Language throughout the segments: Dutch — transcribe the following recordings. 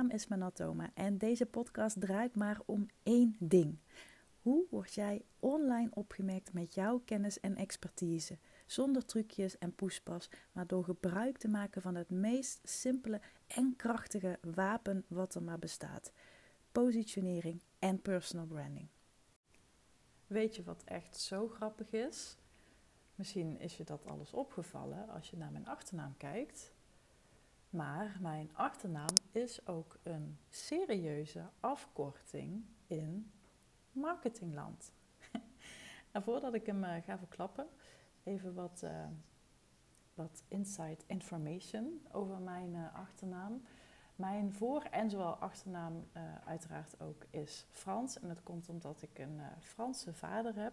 naam is Manatoma en deze podcast draait maar om één ding. Hoe word jij online opgemerkt met jouw kennis en expertise? Zonder trucjes en poespas, maar door gebruik te maken van het meest simpele en krachtige wapen wat er maar bestaat: positionering en personal branding. Weet je wat echt zo grappig is? Misschien is je dat alles opgevallen als je naar mijn achternaam kijkt. Maar mijn achternaam is ook een serieuze afkorting in marketingland. en voordat ik hem uh, ga verklappen, even wat, uh, wat inside information over mijn uh, achternaam. Mijn voor- en zowel achternaam uiteraard ook is Frans. En dat komt omdat ik een Franse vader heb.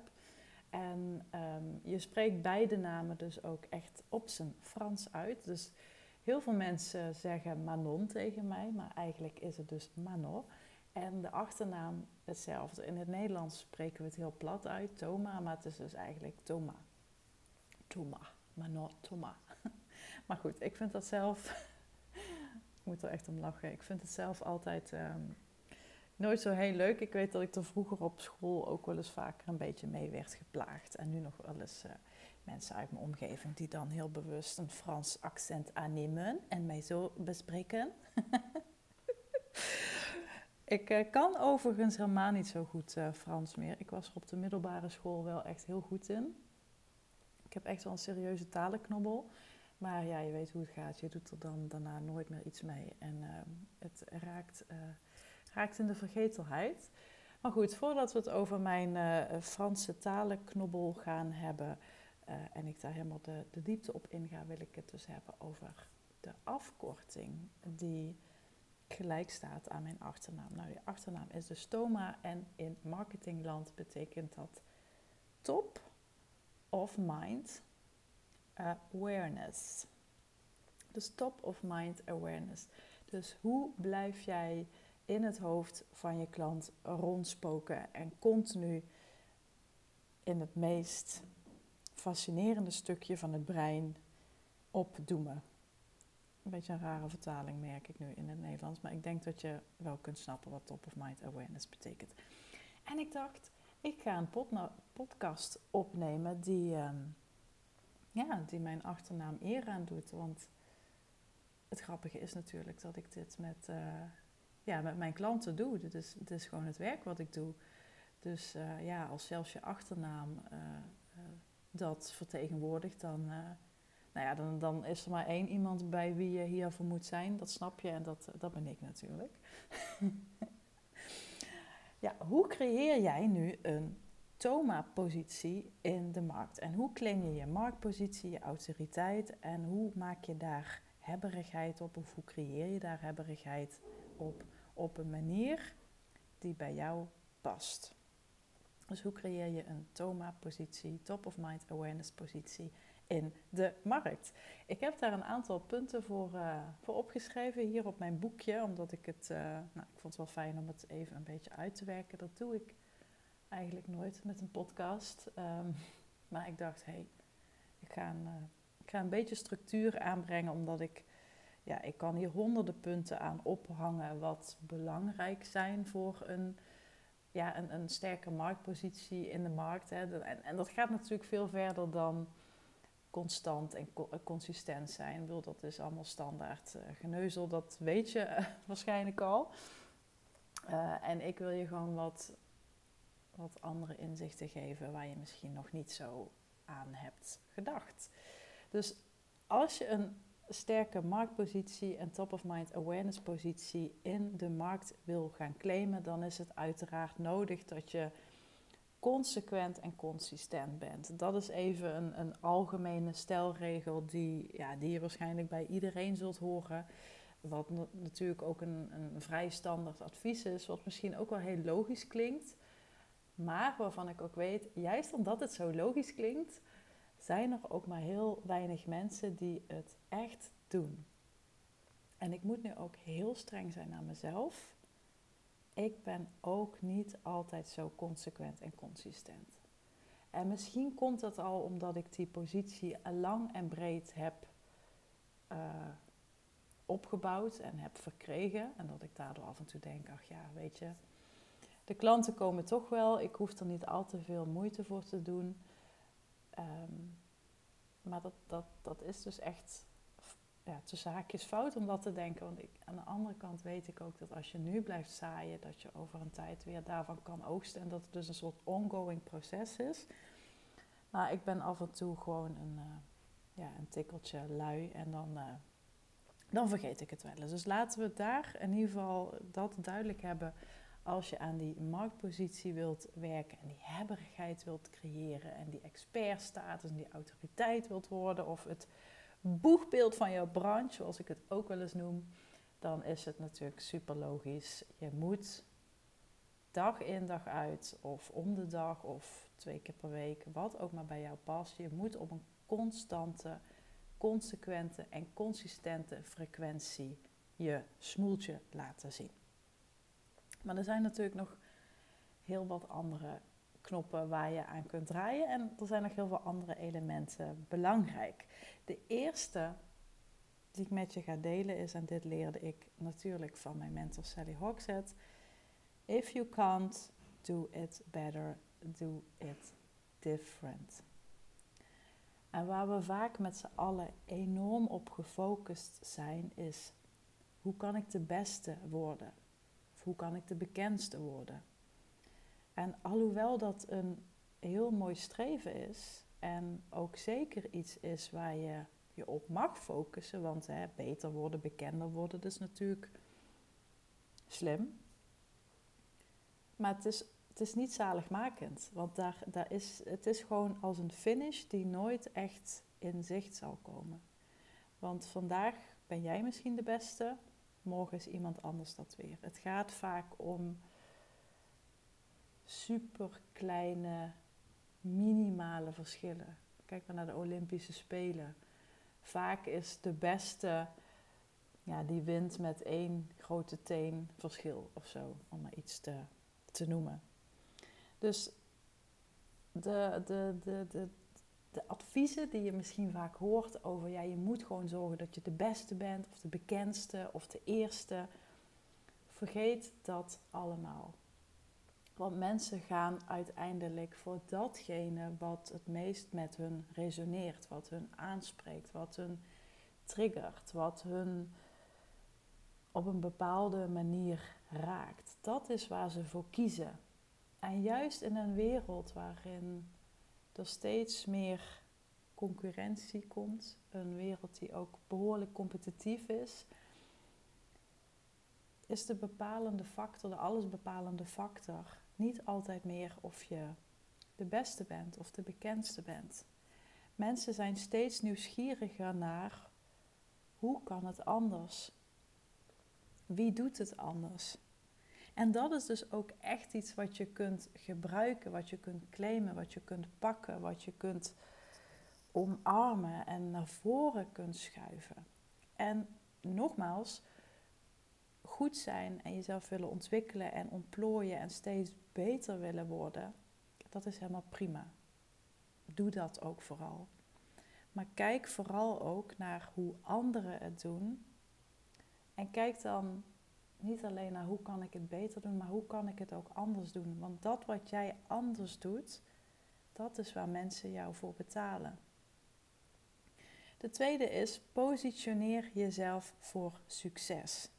En um, je spreekt beide namen dus ook echt op zijn Frans uit. Dus heel veel mensen zeggen Manon tegen mij, maar eigenlijk is het dus Manon. En de achternaam hetzelfde. In het Nederlands spreken we het heel plat uit, Toma, maar het is dus eigenlijk Toma. Toma, Manon, Toma. Maar goed, ik vind dat zelf, ik moet er echt om lachen, ik vind het zelf altijd um, nooit zo heel leuk. Ik weet dat ik er vroeger op school ook wel eens vaker een beetje mee werd geplaagd. En nu nog wel eens uh, mensen uit mijn omgeving die dan heel bewust een Frans accent aannemen en mij zo bespreken. ik uh, kan overigens helemaal niet zo goed uh, Frans meer. Ik was er op de middelbare school wel echt heel goed in. Ik heb echt wel een serieuze talenknobbel. Maar ja, je weet hoe het gaat. Je doet er dan daarna nooit meer iets mee. En het raakt raakt in de vergetelheid. Maar goed, voordat we het over mijn Franse talenknobbel gaan hebben uh, en ik daar helemaal de, de diepte op inga, wil ik het dus hebben over de afkorting die gelijk staat aan mijn achternaam. Nou, die achternaam is dus Toma en in marketingland betekent dat top of mind awareness. Dus top of mind awareness. Dus hoe blijf jij in het hoofd van je klant rondspoken en continu in het meest fascinerende stukje van het brein opdoemen. Een beetje een rare vertaling merk ik nu in het Nederlands, maar ik denk dat je wel kunt snappen wat top of mind awareness betekent. En ik dacht, ik ga een podcast opnemen die, uh, ja, die mijn achternaam eer aan doet. Want het grappige is natuurlijk dat ik dit met, uh, ja, met mijn klanten doe. Dit is, is gewoon het werk wat ik doe. Dus uh, ja, als zelfs je achternaam uh, dat vertegenwoordigt, dan, nou ja, dan, dan is er maar één iemand bij wie je hiervoor moet zijn. Dat snap je en dat, dat ben ik natuurlijk. ja, hoe creëer jij nu een Toma-positie in de markt? En hoe claim je je marktpositie, je autoriteit en hoe maak je daar hebberigheid op of hoe creëer je daar hebberigheid op? op een manier die bij jou past. Dus hoe creëer je een TOMA-positie, top of mind awareness positie in de markt? Ik heb daar een aantal punten voor, uh, voor opgeschreven hier op mijn boekje, omdat ik het, uh, nou, ik vond het wel fijn om het even een beetje uit te werken. Dat doe ik eigenlijk nooit met een podcast. Um, maar ik dacht, hé, hey, ik, ga uh, ik ga een beetje structuur aanbrengen, omdat ik ja, ik kan hier honderden punten aan ophangen wat belangrijk zijn voor een, ja, een, een sterke marktpositie in de markt. Hè. En, en dat gaat natuurlijk veel verder dan constant en co consistent zijn. Bedoel, dat is allemaal standaard uh, geneuzel, dat weet je uh, waarschijnlijk al. En ik wil je gewoon wat, wat andere inzichten geven waar je misschien nog niet zo aan hebt gedacht. Dus als je een sterke marktpositie en top-of-mind awareness positie in de markt wil gaan claimen, dan is het uiteraard nodig dat je consequent en consistent bent. Dat is even een, een algemene stelregel die, ja, die je waarschijnlijk bij iedereen zult horen. Wat natuurlijk ook een, een vrij standaard advies is, wat misschien ook wel heel logisch klinkt. Maar waarvan ik ook weet, juist omdat het zo logisch klinkt, zijn er ook maar heel weinig mensen die het echt doen. En ik moet nu ook heel streng zijn naar mezelf. Ik ben ook niet altijd zo consequent en consistent. En misschien komt dat al omdat ik die positie lang en breed heb uh, opgebouwd en heb verkregen. En dat ik daardoor af en toe denk, ach ja, weet je, de klanten komen toch wel. Ik hoef er niet al te veel moeite voor te doen. Ehm, maar dat, dat, dat is dus echt ja, tussen haakjes fout om dat te denken. Want ik, aan de andere kant weet ik ook dat als je nu blijft zaaien, dat je over een tijd weer daarvan kan oogsten. En dat het dus een soort ongoing proces is. Maar ik ben af en toe gewoon een, uh, ja, een tikkeltje lui en dan, uh, dan vergeet ik het wel eens. Dus laten we daar in ieder geval dat duidelijk hebben als je aan die marktpositie wilt werken en die hebberigheid wilt creëren en die expertstatus en die autoriteit wilt worden of het boegbeeld van jouw branche, zoals ik het ook wel eens noem, dan is het natuurlijk super logisch. Je moet dag in dag uit of om de dag of twee keer per week, wat ook maar bij jou past, je moet op een constante, consequente en consistente frequentie je smoeltje laten zien. Maar er zijn natuurlijk nog heel wat andere knoppen waar je aan kunt draaien. En er zijn nog heel veel andere elementen belangrijk. De eerste die ik met je ga delen is, en dit leerde ik natuurlijk van mijn mentor Sally Hogshead. If you can't do it better, do it different. En waar we vaak met z'n allen enorm op gefocust zijn, is hoe kan ik de beste worden? Of hoe kan ik de bekendste worden? En alhoewel dat een heel mooi streven is en ook zeker iets is waar je je op mag focussen, want hè, beter worden, bekender worden, dat is natuurlijk slim. Maar het is, het is niet zaligmakend, want daar, daar is, het is gewoon als een finish die nooit echt in zicht zal komen. Want vandaag ben jij misschien de beste, morgen is iemand anders dat weer. Het gaat vaak om super kleine, minimale verschillen. Kijk maar naar de Olympische Spelen. Vaak is de beste, ja, die wint met één grote teen verschil of zo, om maar iets te, te noemen. Dus de, de, de, de, de adviezen die je misschien vaak hoort over, ja, je moet gewoon zorgen dat je de beste bent, of de bekendste, of de eerste. Vergeet dat allemaal. Want mensen gaan uiteindelijk voor datgene wat het meest met hun resoneert, wat hun aanspreekt, wat hun triggert, wat hun op een bepaalde manier raakt. Dat is waar ze voor kiezen. En juist in een wereld waarin er steeds meer concurrentie komt, een wereld die ook behoorlijk competitief is, is de bepalende factor, de allesbepalende factor, niet altijd meer of je de beste bent of de bekendste bent. Mensen zijn steeds nieuwsgieriger naar hoe kan het anders? Wie doet het anders? En dat is dus ook echt iets wat je kunt gebruiken, wat je kunt claimen, wat je kunt pakken, wat je kunt omarmen en naar voren kunt schuiven. En nogmaals, goed zijn en jezelf willen ontwikkelen en ontplooien en steeds beter willen worden, dat is helemaal prima. Doe dat ook vooral. Maar kijk vooral ook naar hoe anderen het doen. En kijk dan niet alleen naar hoe kan ik het beter doen, maar hoe kan ik het ook anders doen. Want dat wat jij anders doet, dat is waar mensen jou voor betalen. De tweede is positioneer jezelf voor succes.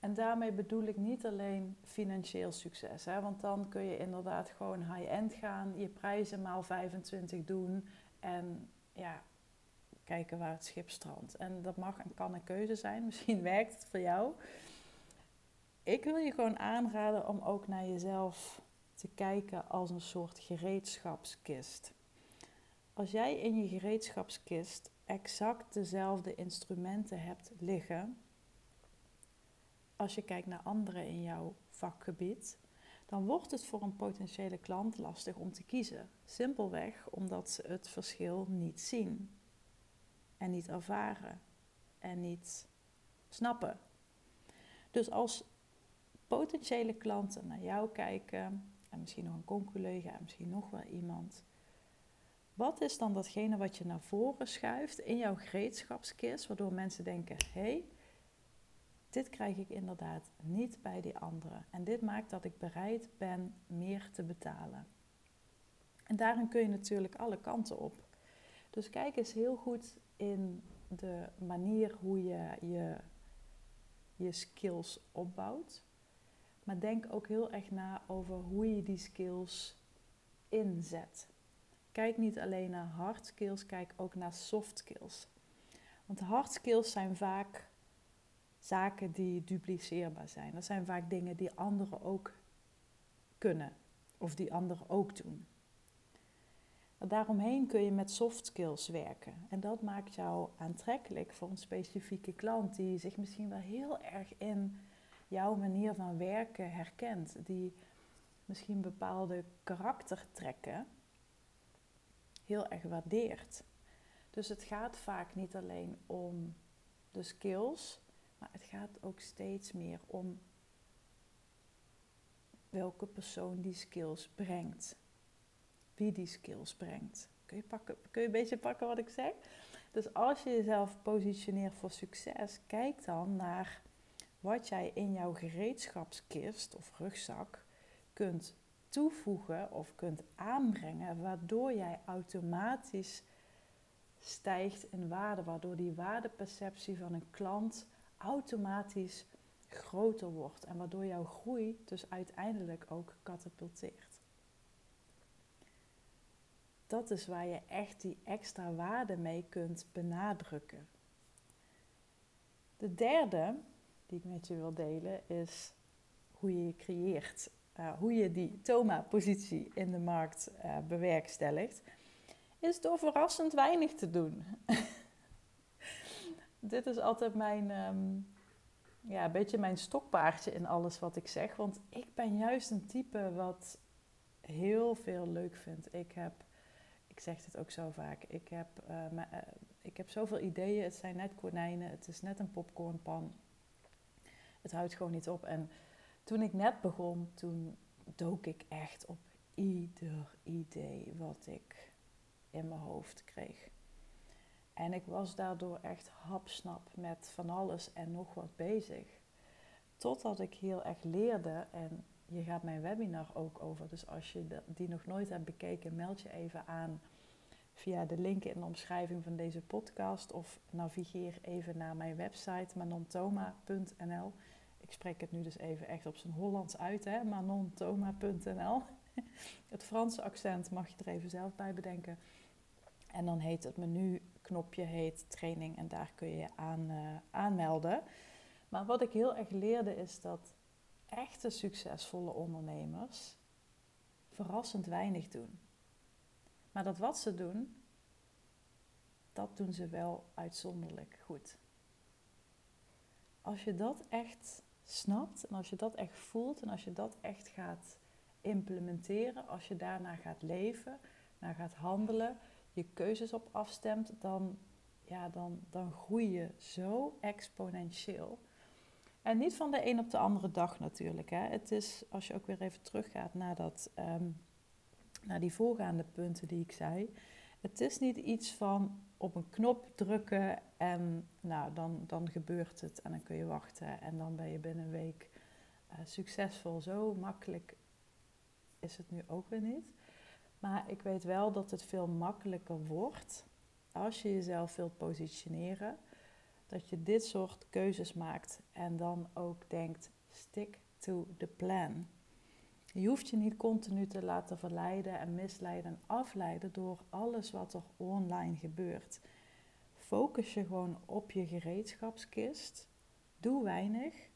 En daarmee bedoel ik niet alleen financieel succes, hè, want dan kun je inderdaad gewoon high-end gaan, je prijzen maal 25 doen en ja, kijken waar het schip strandt. En dat mag en kan een keuze zijn, misschien werkt het voor jou. Ik wil je gewoon aanraden om ook naar jezelf te kijken als een soort gereedschapskist. Als jij in je gereedschapskist exact dezelfde instrumenten hebt liggen, als je kijkt naar anderen in jouw vakgebied, dan wordt het voor een potentiële klant lastig om te kiezen. Simpelweg omdat ze het verschil niet zien en niet ervaren en niet snappen. Dus als potentiële klanten naar jou kijken, en misschien nog een conculega en misschien nog wel iemand, Wat is dan datgene wat je naar voren schuift in jouw gereedschapskist, waardoor mensen denken: hé, hey, dit krijg ik inderdaad niet bij die anderen. En dit maakt dat ik bereid ben meer te betalen. En daarin kun je natuurlijk alle kanten op. Dus kijk eens heel goed in de manier hoe je je, je skills opbouwt. Maar denk ook heel erg na over hoe je die skills inzet. Kijk niet alleen naar hard skills, kijk ook naar soft skills. Want hard skills zijn vaak zaken die dupliceerbaar zijn. Dat zijn vaak dingen die anderen ook kunnen of die anderen ook doen. Daaromheen kun je met soft skills werken. En dat maakt jou aantrekkelijk voor een specifieke klant die zich misschien wel heel erg in jouw manier van werken herkent. Die misschien bepaalde karaktertrekken heel erg waardeert. Dus het gaat vaak niet alleen om de skills, maar het gaat ook steeds meer om welke persoon die skills brengt. Wie die skills brengt. Kun je, pakken, kun je een beetje pakken wat ik zeg? Dus als je jezelf positioneert voor succes, kijk dan naar wat jij in jouw gereedschapskist of rugzak kunt toevoegen of kunt aanbrengen, waardoor jij automatisch stijgt in waarde, waardoor die waardeperceptie van een klant automatisch groter wordt en waardoor jouw groei dus uiteindelijk ook katapulteert. Dat is waar je echt die extra waarde mee kunt benadrukken. De derde die ik met je wil delen is hoe je je creëert. Uh, hoe je die Toma-positie in de markt uh, bewerkstelligt, is door verrassend weinig te doen. Dit is altijd mijn, um, ja, een beetje mijn stokpaardje in alles wat ik zeg. Want ik ben juist een type wat heel veel leuk vindt. Ik heb, ik zeg het ook zo vaak, ik heb, uh, ik heb zoveel ideeën. Het zijn net konijnen, het is net een popcornpan het houdt gewoon niet op. En toen ik net begon, toen dook ik echt op ieder idee wat ik in mijn hoofd kreeg. En ik was daardoor echt hapsnap met van alles en nog wat bezig. Totdat ik heel erg leerde, en je gaat mijn webinar ook over. Dus als je die nog nooit hebt bekeken, meld je even aan via de link in de omschrijving van deze podcast. Of navigeer even naar mijn website manontoma.nl. Ik spreek het nu dus even echt op zijn Hollands uit, hè? manontoma.nl. Het Franse accent mag je er even zelf bij bedenken. En dan heet het menu-knopje heet training en daar kun je je aan, uh, aanmelden. Maar wat ik heel erg leerde is dat echte succesvolle ondernemers verrassend weinig doen. Maar dat wat ze doen, dat doen ze wel uitzonderlijk goed. Als je dat echt snapt en als je dat echt voelt en als je dat echt gaat implementeren, als je daarna gaat leven, naar gaat handelen, je keuzes op afstemt, dan, ja, dan, dan groei je zo exponentieel. En niet van de een op de andere dag natuurlijk. Hè. Het is, als je ook weer even teruggaat naar, dat, ehm, naar die voorgaande punten die ik zei. Het is niet iets van op een knop drukken en nou, dan, dan gebeurt het en dan kun je wachten en dan ben je binnen een week uh, succesvol. Zo makkelijk is het nu ook weer niet. Maar ik weet wel dat het veel makkelijker wordt als je jezelf wilt positioneren. Dat je dit soort keuzes maakt en dan ook denkt: stick to the plan. Je hoeft je niet continu te laten verleiden en misleiden en afleiden door alles wat er online gebeurt. Focus je gewoon op je gereedschapskist. Doe weinig,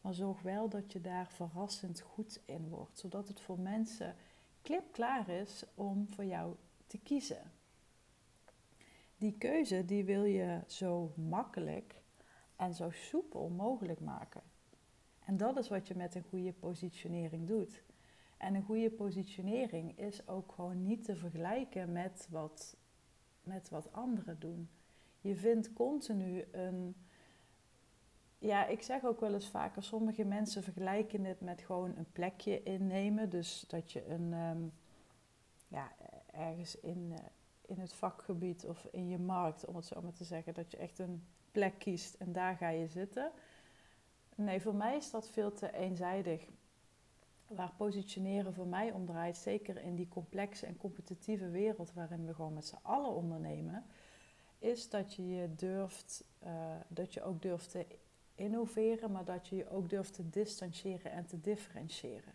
maar zorg wel dat je daar verrassend goed in wordt, zodat het voor mensen klipklaar is om voor jou te kiezen. Die keuze die wil je zo makkelijk en zo soepel mogelijk maken. En dat is wat je met een goede positionering doet. En een goede positionering is ook gewoon niet te vergelijken met wat, met wat anderen doen. Je vindt continu een. Ja, ik zeg ook wel eens vaker, sommige mensen vergelijken het met gewoon een plekje innemen. Dus dat je een, um, ja, ergens in, uh, in het vakgebied of in je markt, om het zo maar te zeggen, dat je echt een plek kiest en daar ga je zitten. Nee, voor mij is dat veel te eenzijdig. Waar positioneren voor mij om draait, zeker in die complexe en competitieve wereld waarin we gewoon met z'n allen ondernemen, is dat je je durft, uh, dat je ook durft te innoveren, maar dat je je ook durft te distancieren en te differentiëren.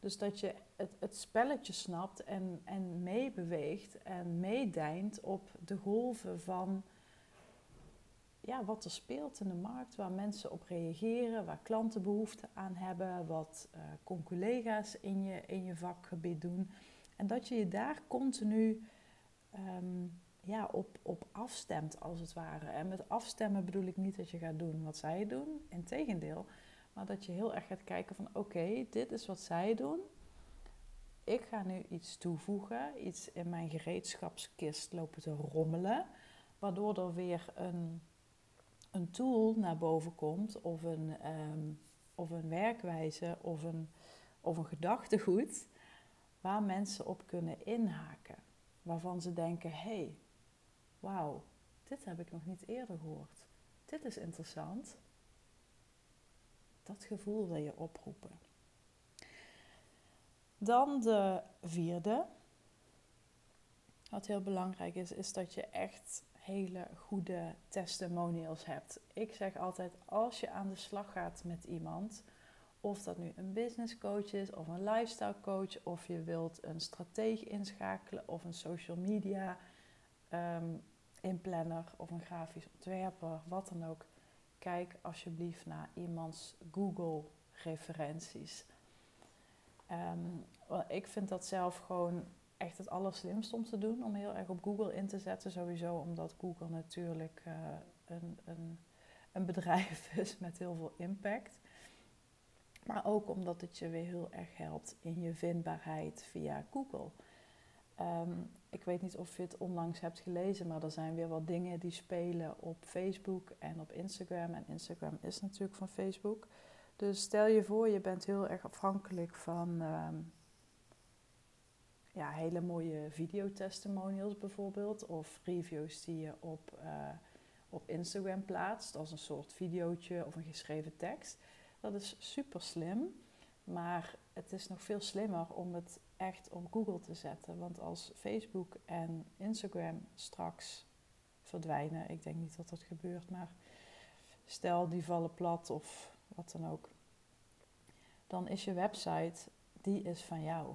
Dus dat je het, het spelletje snapt en, en meebeweegt en meedijnt op de golven van ja, wat er speelt in de markt, waar mensen op reageren, waar klanten behoefte aan hebben, wat uh, collega's in je, in je vakgebied doen. En dat je je daar continu ehm, ja, op, op afstemt, als het ware. En met afstemmen bedoel ik niet dat je gaat doen wat zij doen, integendeel. Maar dat je heel erg gaat kijken van oké, dit is wat zij doen. Ik ga nu iets toevoegen, iets in mijn gereedschapskist lopen te rommelen. Waardoor er weer een, een tool naar boven komt of een, ehm, of een werkwijze of een, of een gedachtegoed waar mensen op kunnen inhaken. Waarvan ze denken, hé, hey, wauw, dit heb ik nog niet eerder gehoord. Dit is interessant. Dat gevoel wil je oproepen. Dan de vierde. Wat heel belangrijk is, is dat je echt hele goede testimonials hebt. Ik zeg altijd, als je aan de slag gaat met iemand, of dat nu een business coach is of een lifestyle coach, of je wilt een strateeg inschakelen of een social media um, inplanner of een grafisch ontwerper, wat dan ook. Kijk alsjeblieft naar iemands Google-referenties. Um, ik vind dat zelf gewoon echt het allerslimste om te doen, om heel erg op Google in te zetten. Sowieso omdat Google natuurlijk uh, een, een, een bedrijf is met heel veel impact. Maar ook omdat het je weer heel erg helpt in je vindbaarheid via Google. Um, ik weet niet of je het onlangs hebt gelezen, maar er zijn weer wat dingen die spelen op Facebook en op Instagram. En Instagram is natuurlijk van Facebook. Dus stel je voor, je bent heel erg afhankelijk van um, ja, hele mooie videotestimonials bijvoorbeeld. Of reviews die je op, uh, op Instagram plaatst als een soort videootje of een geschreven tekst. Dat is super slim. Maar het is nog veel slimmer om het echt op Google te zetten. Want als Facebook en Instagram straks verdwijnen, ik denk niet dat dat gebeurt, maar stel die vallen plat of wat dan ook, dan is je website, die is van jou.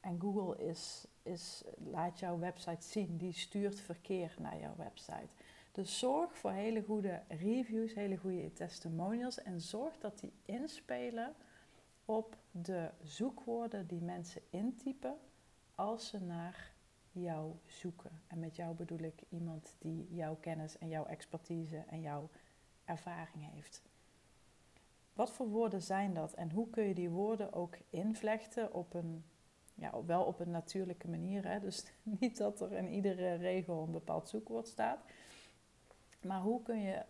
En Google is, is, laat jouw website zien, die stuurt verkeer naar jouw website. Dus zorg voor hele goede reviews, hele goede testimonials en zorg dat die inspelen op de zoekwoorden die mensen intypen als ze naar jou zoeken. En met jou bedoel ik iemand die jouw kennis en jouw expertise en jouw ervaring heeft. Wat voor woorden zijn dat en hoe kun je die woorden ook invlechten op een, ja, wel op een natuurlijke manier. Hè? Dus niet dat er in iedere regel een bepaald zoekwoord staat. Maar hoe kun je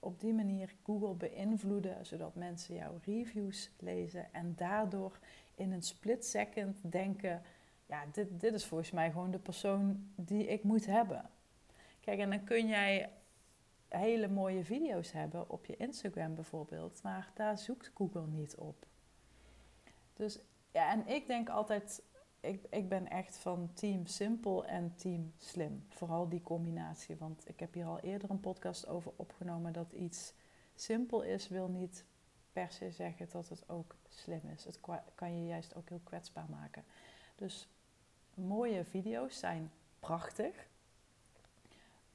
op die manier Google beïnvloeden, zodat mensen jouw reviews lezen en daardoor in een split second denken: ja, dit, dit is volgens mij gewoon de persoon die ik moet hebben. Kijk, en dan kun jij hele mooie video's hebben op je Instagram bijvoorbeeld, maar daar zoekt Google niet op. Dus ja, en ik denk altijd ik, ik ben echt van team simpel en team slim. Vooral die combinatie. Want ik heb hier al eerder een podcast over opgenomen dat iets simpel is, wil niet per se zeggen dat het ook slim is. Het kan je juist ook heel kwetsbaar maken. Dus mooie video's zijn prachtig,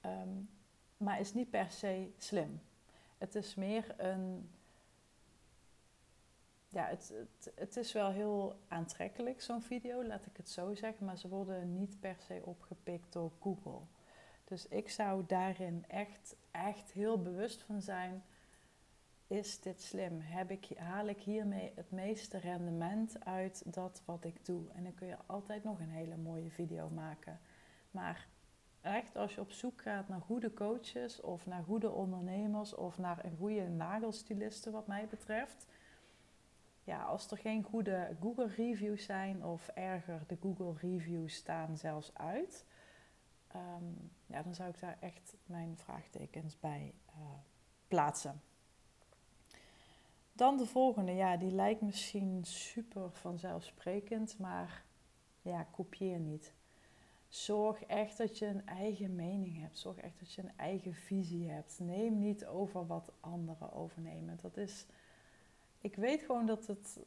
um, maar is niet per se slim. Het is meer een ja, het, het, is wel heel aantrekkelijk, zo'n video, laat ik het zo zeggen. Maar ze worden niet per se opgepikt door Google. Dus ik zou daarin echt, echt heel bewust van zijn. Is dit slim? Heb ik, haal ik hiermee het meeste rendement uit dat wat ik doe? En dan kun je altijd nog een hele mooie video maken. Maar echt als je op zoek gaat naar goede coaches of naar goede ondernemers of naar een goede nagelstiliste wat mij betreft ja, als er geen goede Google reviews zijn, of erger, de Google reviews staan zelfs uit, ehm, ja, dan zou ik daar echt mijn vraagtekens bij uh, plaatsen. Dan de volgende, ja, die lijkt misschien super vanzelfsprekend, maar ja, kopieer niet. Zorg echt dat je een eigen mening hebt. Zorg echt dat je een eigen visie hebt. Neem niet over wat anderen overnemen. Dat is, ik weet gewoon dat het,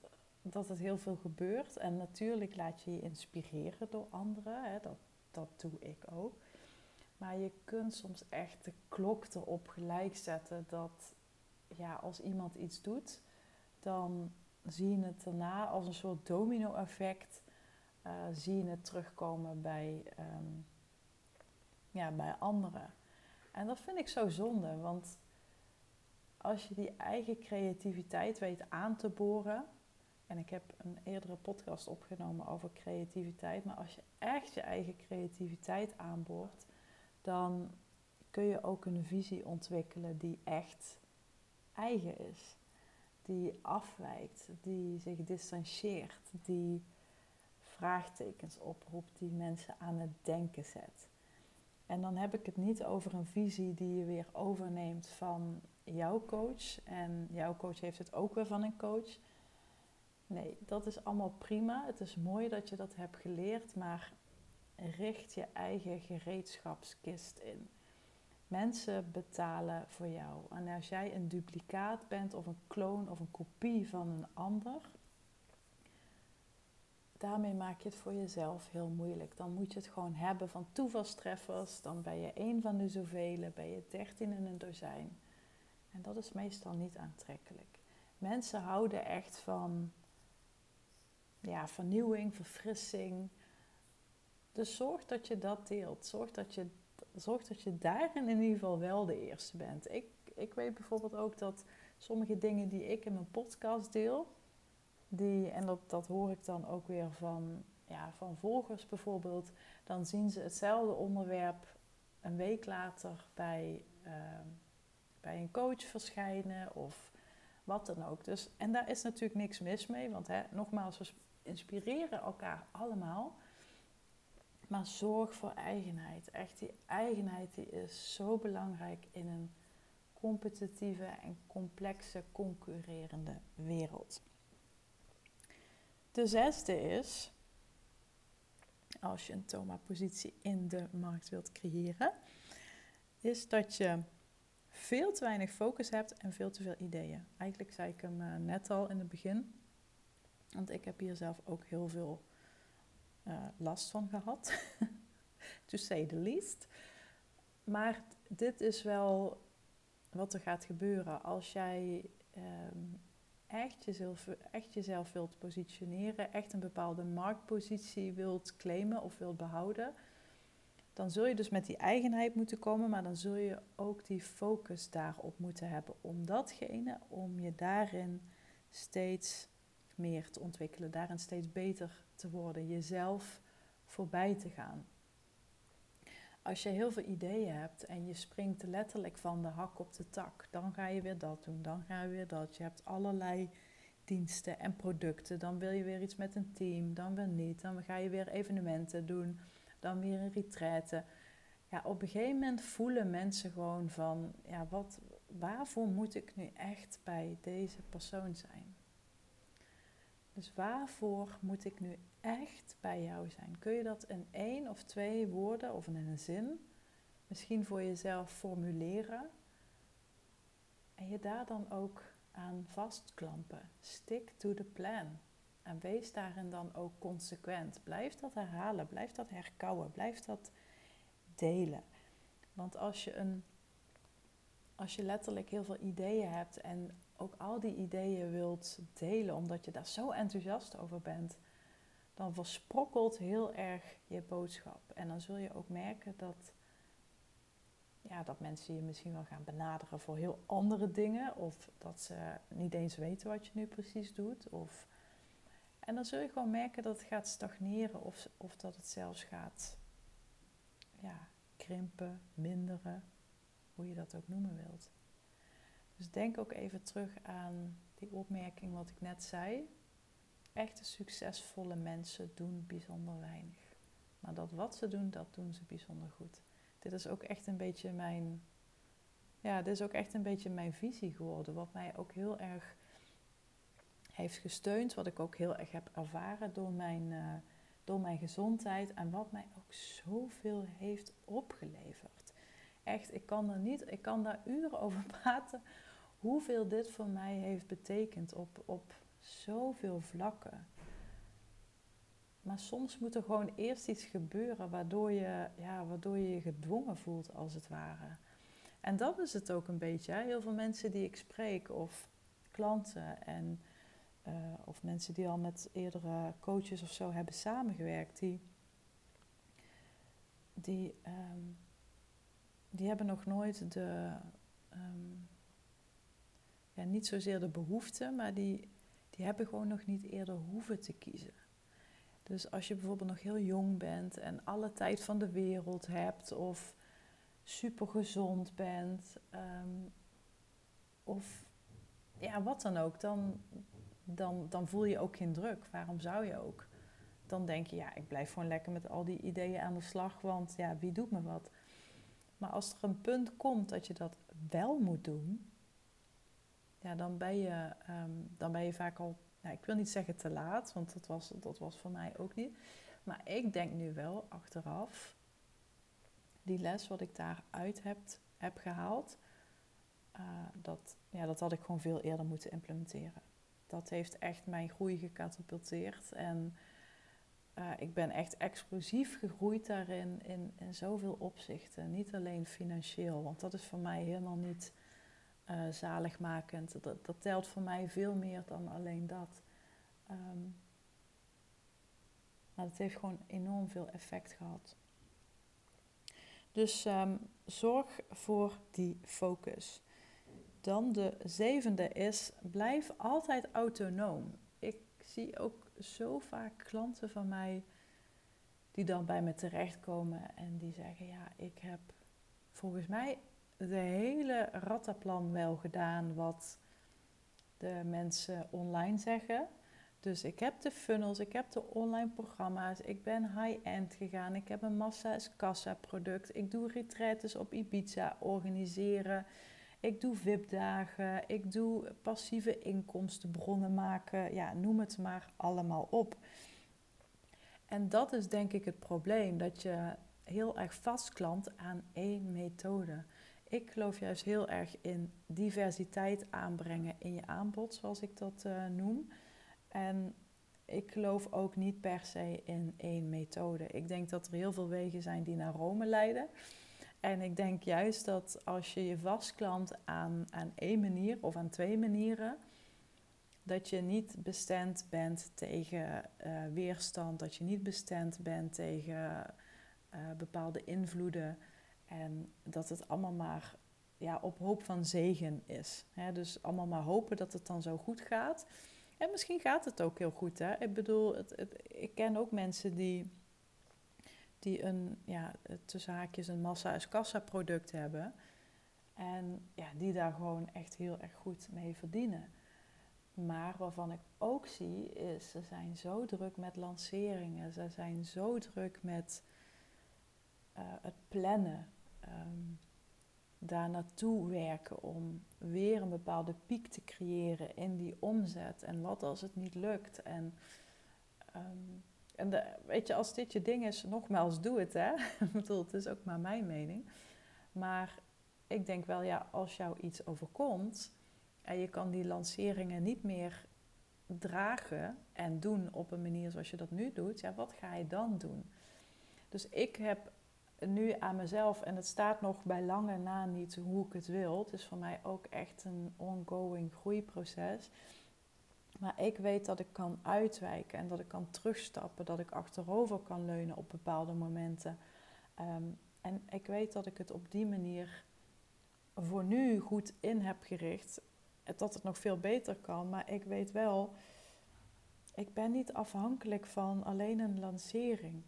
dat het heel veel gebeurt. En natuurlijk laat je je inspireren door anderen. Hè. Dat, dat doe ik ook. Maar je kunt soms echt de klok erop gelijk zetten dat ja, als iemand iets doet, dan zie je het daarna als een soort domino-effect. Uh, zie je het terugkomen bij, um, ja, bij anderen. En dat vind ik zo zonde, want als je die eigen creativiteit weet aan te boren. En ik heb een eerdere podcast opgenomen over creativiteit. Maar als je echt je eigen creativiteit aanboort, dan kun je ook een visie ontwikkelen die echt eigen is. Die afwijkt, die zich distancieert, die vraagtekens oproept, die mensen aan het denken zet. En dan heb ik het niet over een visie die je weer overneemt van jouw coach. En jouw coach heeft het ook weer van een coach. Nee, dat is allemaal prima. Het is mooi dat je dat hebt geleerd, maar richt je eigen gereedschapskist in. Mensen betalen voor jou. En als jij een duplicaat bent of een kloon of een kopie van een ander, daarmee maak je het voor jezelf heel moeilijk. Dan moet je het gewoon hebben van toevalstreffers. Dan ben je één van de zoveel, ben je dertien in een dozijn. En dat is meestal niet aantrekkelijk. Mensen houden echt van ja, vernieuwing, verfrissing. Dus zorg dat je dat deelt. Zorg dat je, zorg dat je daarin in ieder geval wel de eerste bent. Ik, ik weet bijvoorbeeld ook dat sommige dingen die ik in mijn podcast deel, die, en dat, dat hoor ik dan ook weer van, ja, van volgers bijvoorbeeld, dan zien ze hetzelfde onderwerp een week later bij, ehm, bij een coach verschijnen of wat dan ook. Dus, en daar is natuurlijk niks mis mee, want hè, nogmaals, we inspireren elkaar allemaal. Maar zorg voor eigenheid. Echt, die eigenheid die is zo belangrijk in een competitieve en complexe concurrerende wereld. De zesde is, als je een Toma-positie in de markt wilt creëren, is dat je veel te weinig focus hebt en veel te veel ideeën. Eigenlijk zei ik hem eh, net al in het begin, want ik heb hier zelf ook heel veel uh, last van gehad, to say the least. Maar dit is wel wat er gaat gebeuren als jij um, echt, jezelf, echt jezelf wilt positioneren, echt een bepaalde marktpositie wilt claimen of wilt behouden. Dan zul je dus met die eigenheid moeten komen, maar dan zul je ook die focus daarop moeten hebben om datgene, om je daarin steeds meer te ontwikkelen, daarin steeds beter te worden, jezelf voorbij te gaan. Als je heel veel ideeën hebt en je springt letterlijk van de hak op de tak, dan ga je weer dat doen, dan ga je weer dat. Je hebt allerlei diensten en producten, dan wil je weer iets met een team, dan weer niet, dan ga je weer evenementen doen, dan weer een retraite. Ja, op een gegeven moment voelen mensen gewoon van, ja, wat, waarvoor moet ik nu echt bij deze persoon zijn? Dus waarvoor moet ik nu echt bij jou zijn? Kun je dat in één of twee woorden of in een zin misschien voor jezelf formuleren en je daar dan ook aan vastklampen? Stick to the plan. En wees daarin dan ook consequent. Blijf dat herhalen, blijf dat herkauwen, blijf dat delen. Want als je, een, als je letterlijk heel veel ideeën hebt en ook al die ideeën wilt delen, omdat je daar zo enthousiast over bent, dan versprokkelt heel erg je boodschap. En dan zul je ook merken dat, ja, dat mensen je misschien wel gaan benaderen voor heel andere dingen, of dat ze niet eens weten wat je nu precies doet. Of, en dan zul je gewoon merken dat het gaat stagneren, of, of dat het zelfs gaat ja, krimpen, minderen, hoe je dat ook noemen wilt. Dus denk ook even terug aan die opmerking wat ik net zei. Echte succesvolle mensen doen bijzonder weinig. Maar dat wat ze doen, dat doen ze bijzonder goed. Dit is ook echt een beetje mijn, ja, dit is ook echt een beetje mijn visie geworden. Wat mij ook heel erg heeft gesteund, wat ik ook heel erg heb ervaren door mijn, uh, door mijn gezondheid en wat mij ook zoveel heeft opgeleverd. Echt, ik kan er niet, ik kan daar uren over praten hoeveel dit voor mij heeft betekend op, op zoveel vlakken. Maar soms moet er gewoon eerst iets gebeuren waardoor je, ja, waardoor je je gedwongen voelt, als het ware. En dat is het ook een beetje. Heel veel mensen die ik spreek, of klanten, en, uh, of mensen die al met eerdere coaches of zo hebben samengewerkt, die, die, um, die hebben nog nooit de, um, ja, niet zozeer de behoefte, maar die, die hebben gewoon nog niet eerder hoeven te kiezen. Dus als je bijvoorbeeld nog heel jong bent en alle tijd van de wereld hebt, of super gezond bent, ehm, of ja, wat dan ook, dan, dan, dan voel je ook geen druk. Waarom zou je ook? Dan denk je, ja, ik blijf gewoon lekker met al die ideeën aan de slag, want ja, wie doet me wat? Maar als er een punt komt dat je dat wel moet doen, ja, dan, ben je, ehm, dan ben je vaak al, nou, ik wil niet zeggen te laat, want dat was, dat was voor mij ook niet. Maar ik denk nu wel achteraf, die les wat ik daaruit heb, heb gehaald, uh, dat, ja, dat had ik gewoon veel eerder moeten implementeren. Dat heeft echt mijn groei gecatapulteerd. En uh, ik ben echt explosief gegroeid daarin in, in zoveel opzichten. Niet alleen financieel, want dat is voor mij helemaal niet uh, zaligmakend. Dat, telt voor mij veel meer dan alleen dat. Um, maar het heeft gewoon enorm veel effect gehad. Dus um, zorg voor die focus. Dan de zevende is, blijf altijd autonoom. Ik zie ook zo vaak klanten van mij die dan bij me terechtkomen en die zeggen, ja, ik heb volgens mij de hele rattenplan wel gedaan wat de mensen online zeggen. Dus ik heb de funnels, ik heb de online programma's, ik ben high-end gegaan, ik heb een massa-kassa product, ik doe retretes op Ibiza organiseren, ik doe VIP-dagen, ik doe passieve inkomstenbronnen maken, ja, noem het maar allemaal op. En dat is denk ik het probleem, dat je heel erg vastklampt aan één methode. Ik geloof juist heel erg in diversiteit aanbrengen in je aanbod, zoals ik dat uh, noem. En ik geloof ook niet per se in één methode. Ik denk dat er heel veel wegen zijn die naar Rome leiden. En ik denk juist dat als je je vastklampt aan, aan één manier of aan twee manieren, dat je niet bestemd bent tegen uh, weerstand, dat je niet bestemd bent tegen uh, bepaalde invloeden. En dat het allemaal maar ja, op hoop van zegen is. dus allemaal maar hopen dat het dan zo goed gaat. En misschien gaat het ook heel goed. Hè? Ik bedoel, het, ik ken ook mensen die, die een, ja, tussen haakjes een massa-kassa product hebben. En ja, die daar gewoon echt heel erg goed mee verdienen. Maar waarvan ik ook zie, is ze zijn zo druk met lanceringen. Ze zijn zo druk met uh, het plannen um, daar naartoe werken om weer een bepaalde piek te creëren in die omzet. En wat als het niet lukt? En, um, en weet je, als dit je ding is, nogmaals, doe het hè. ik bedoel, het is ook maar mijn mening. Maar ik denk wel, ja, als jou iets overkomt en je kan die lanceringen niet meer dragen en doen op een manier zoals je dat nu doet, ja, wat ga je dan doen? Dus ik heb nu aan mezelf, en het staat nog bij lange na niet hoe ik het wil. Het is voor mij ook echt een ongoing groeiproces. Maar ik weet dat ik kan uitwijken en dat ik kan terugstappen, dat ik achterover kan leunen op bepaalde momenten. Um, en ik weet dat ik het op die manier voor nu goed in heb gericht. Dat het nog veel beter kan, maar ik weet wel, ik ben niet afhankelijk van alleen een lancering.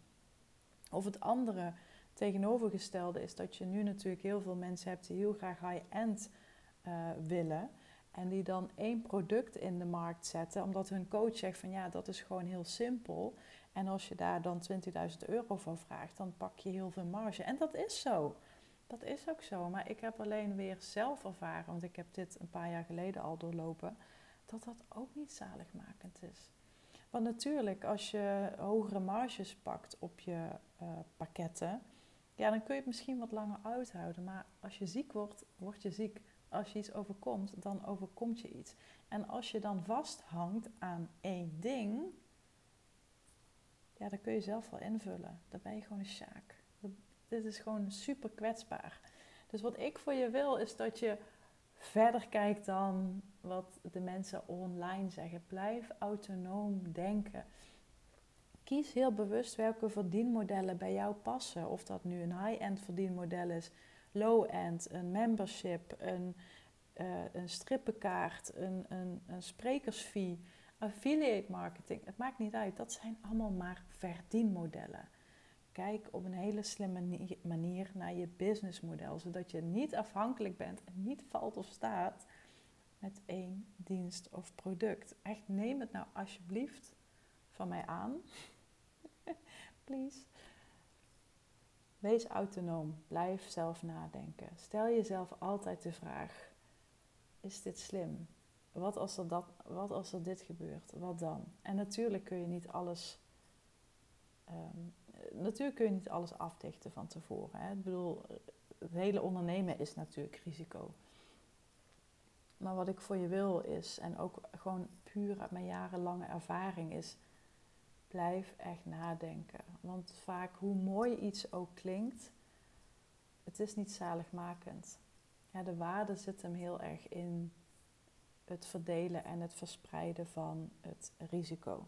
Of het andere tegenovergestelde is dat je nu natuurlijk heel veel mensen hebt die heel graag high-end uh, willen. En die dan één product in de markt zetten, omdat hun coach zegt van ja, dat is gewoon heel simpel. En als je daar dan 20.000 euro voor vraagt, dan pak je heel veel marge. En dat is zo. Dat is ook zo. Maar ik heb alleen weer zelf ervaren, want ik heb dit een paar jaar geleden al doorlopen, dat dat ook niet zaligmakend is. Want natuurlijk, als je hogere marges pakt op je uh, pakketten, ja, dan kun je het misschien wat langer uithouden. Maar als je ziek wordt, word je ziek. Als je iets overkomt, dan overkomt je iets. En als je dan vasthangt aan één ding, ja, dan kun je zelf wel invullen. Dan ben je gewoon een sjaak. Dit is gewoon super kwetsbaar. Dus wat ik voor je wil, is dat je verder kijkt dan wat de mensen online zeggen. Blijf autonoom denken. Kies heel bewust welke verdienmodellen bij jou passen. Of dat nu een high-end verdienmodel is, low-end, een membership, een, uh, een strippenkaart, een, een, een sprekersfee, affiliate marketing. Het maakt niet uit. Dat zijn allemaal maar verdienmodellen. Kijk op een hele slimme manier naar je businessmodel, zodat je niet afhankelijk bent en niet valt of staat met één dienst of product. Echt, neem het nou alsjeblieft van mij aan. Please. Wees autonoom. Blijf zelf nadenken. Stel jezelf altijd de vraag: is dit slim? Wat als er, dat, wat als er dit gebeurt? Wat dan? En natuurlijk kun je niet alles ehm, natuurlijk kun je niet alles afdichten van tevoren. Hè. Ik bedoel, het hele ondernemen is natuurlijk risico. Maar wat ik voor je wil is, en ook gewoon puur uit mijn jarenlange ervaring is, blijf echt nadenken. Want vaak hoe mooi iets ook klinkt, het is niet zaligmakend. Ja, de waarde zit hem heel erg in het verdelen en het verspreiden van het risico.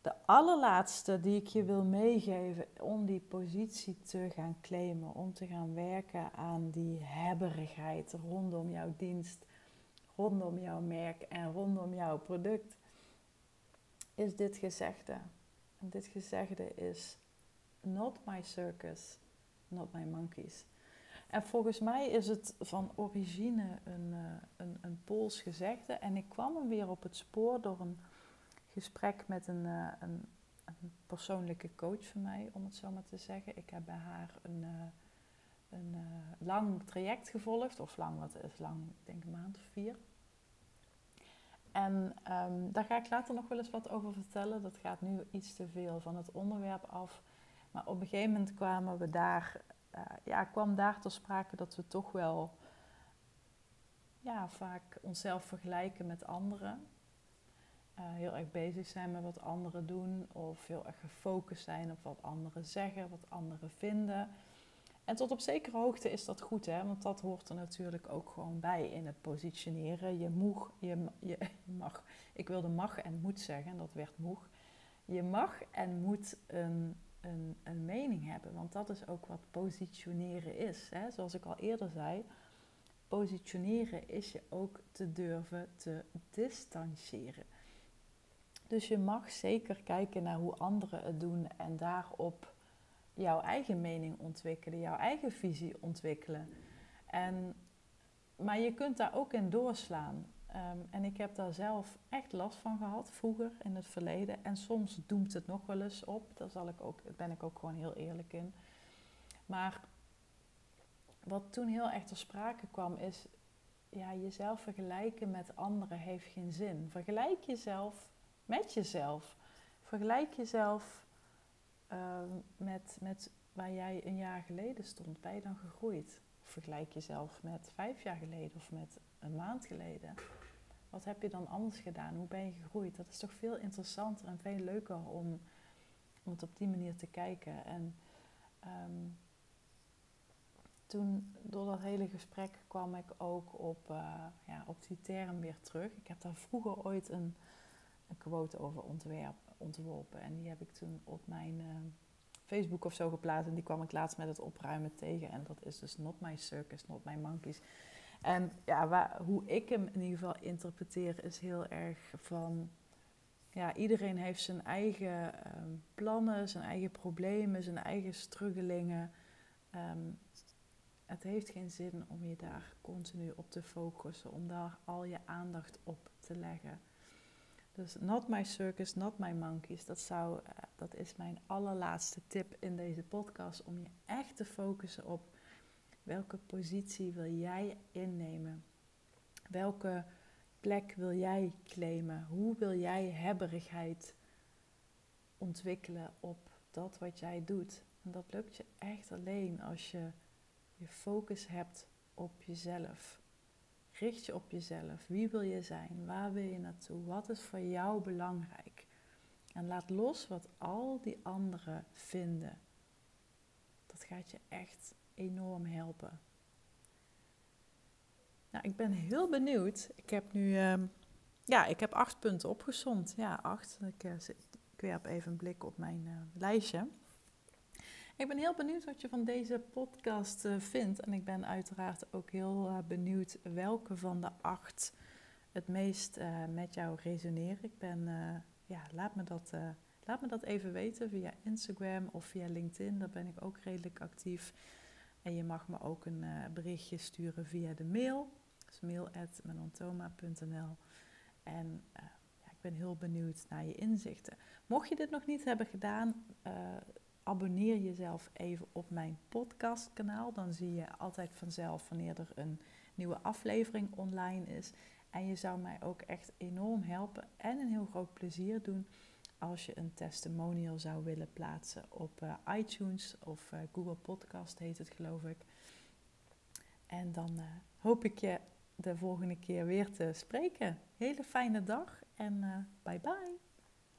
De allerlaatste die ik je wil meegeven om die positie te gaan claimen, om te gaan werken aan die hebberigheid rondom jouw dienst, rondom jouw merk en rondom jouw product, is dit gezegde. En dit gezegde is: Not my circus, not my monkeys. En volgens mij is het van origine een, uh, een, een Pools gezegde. En ik kwam hem weer op het spoor door een gesprek met een, uh, een, een, persoonlijke coach van mij, om het zo maar te zeggen. Ik heb bij haar een, uh, een lang traject gevolgd, of lang, wat is lang, ik denk een maand of vier. En um, daar ga ik later nog wel eens wat over vertellen. Dat gaat nu iets te veel van het onderwerp af. Maar op een gegeven moment kwamen we daar, ja, kwam daar ter sprake dat we toch wel ja, vaak onszelf vergelijken met anderen. Uh, heel erg bezig zijn met wat anderen doen of heel erg gefocust zijn op wat anderen zeggen, wat anderen vinden. En tot op zekere hoogte is dat goed, hè? want dat hoort er natuurlijk ook gewoon bij in het positioneren. Je, moeg, je, je mag, ik wilde mag en moet zeggen, dat werd moeg. Je mag en moet een, een, een mening hebben, want dat is ook wat positioneren is. Hè? Zoals ik al eerder zei, positioneren is je ook te durven te distancieren. Dus je mag zeker kijken naar hoe anderen het doen en daarop jouw eigen mening ontwikkelen, jouw eigen visie ontwikkelen. En, maar je kunt daar ook in doorslaan. Um, en ik heb daar zelf echt last van gehad, vroeger in het verleden. En soms doemt het nog wel eens op, daar zal ik ook, ben ik ook gewoon heel eerlijk in. Maar wat toen heel erg ter sprake kwam is, ja, jezelf vergelijken met anderen heeft geen zin. Vergelijk jezelf met jezelf. Vergelijk jezelf uh, met, met waar jij een jaar geleden stond. Ben je dan gegroeid? Of vergelijk jezelf met vijf jaar geleden of met een maand geleden. Wat heb je dan anders gedaan? Hoe ben je gegroeid? Dat is toch veel interessanter en veel leuker om, om het op die manier te kijken. En um, toen, door dat hele gesprek, kwam ik ook op, uh, ja, op die term weer terug. Ik heb daar vroeger ooit een een quote over ontwerp, ontworpen. En die heb ik toen op mijn uh, Facebook of zo geplaatst. En die kwam ik laatst met het opruimen tegen. En dat is dus not my circus, not my monkeys. En ja, waar, hoe ik hem in ieder geval interpreteer is heel erg van... Ja, iedereen heeft zijn eigen um, plannen, zijn eigen problemen, zijn eigen struggelingen. Um, Het heeft geen zin om je daar continu op te focussen, om daar al je aandacht op te leggen. Dus not my circus, not my monkeys. Dat, zou, eh, dat is mijn allerlaatste tip in deze podcast. Om je echt te focussen op welke positie wil jij innemen. Welke plek wil jij claimen? Hoe wil jij hebberigheid ontwikkelen op dat wat jij doet? En dat lukt je echt alleen als je je focus hebt op jezelf. Richt je op jezelf. Wie wil je zijn? Waar wil je naartoe? Wat is voor jou belangrijk? En laat los wat al die anderen vinden. Dat gaat je echt enorm helpen. Nou, ik ben heel benieuwd. Ik heb nu, uh, ja, ik heb acht punten opgezond. Ja, acht. Ik, uh, ik werp even een blik op mijn uh, lijstje. Ik ben heel benieuwd wat je van deze podcast uh, vindt. En ik ben uiteraard ook heel benieuwd welke van de acht het meest met jou resoneren. Ik ben, ja, laat me dat Laat me dat even weten via Instagram of via LinkedIn. Daar ben ik ook redelijk actief. En je mag me ook een berichtje sturen via de mail. Dus En ja, ik ben heel benieuwd naar je inzichten. Mocht je dit nog niet hebben gedaan, abonneer jezelf even op mijn podcastkanaal. Dan zie je altijd vanzelf wanneer er een nieuwe aflevering online is. En je zou mij ook echt enorm helpen en een heel groot plezier doen als je een testimonial zou willen plaatsen op uh, iTunes of uh, Google Podcast heet het geloof ik. En dan uh, hoop ik je de volgende keer weer te spreken. Hele fijne dag en bye bye.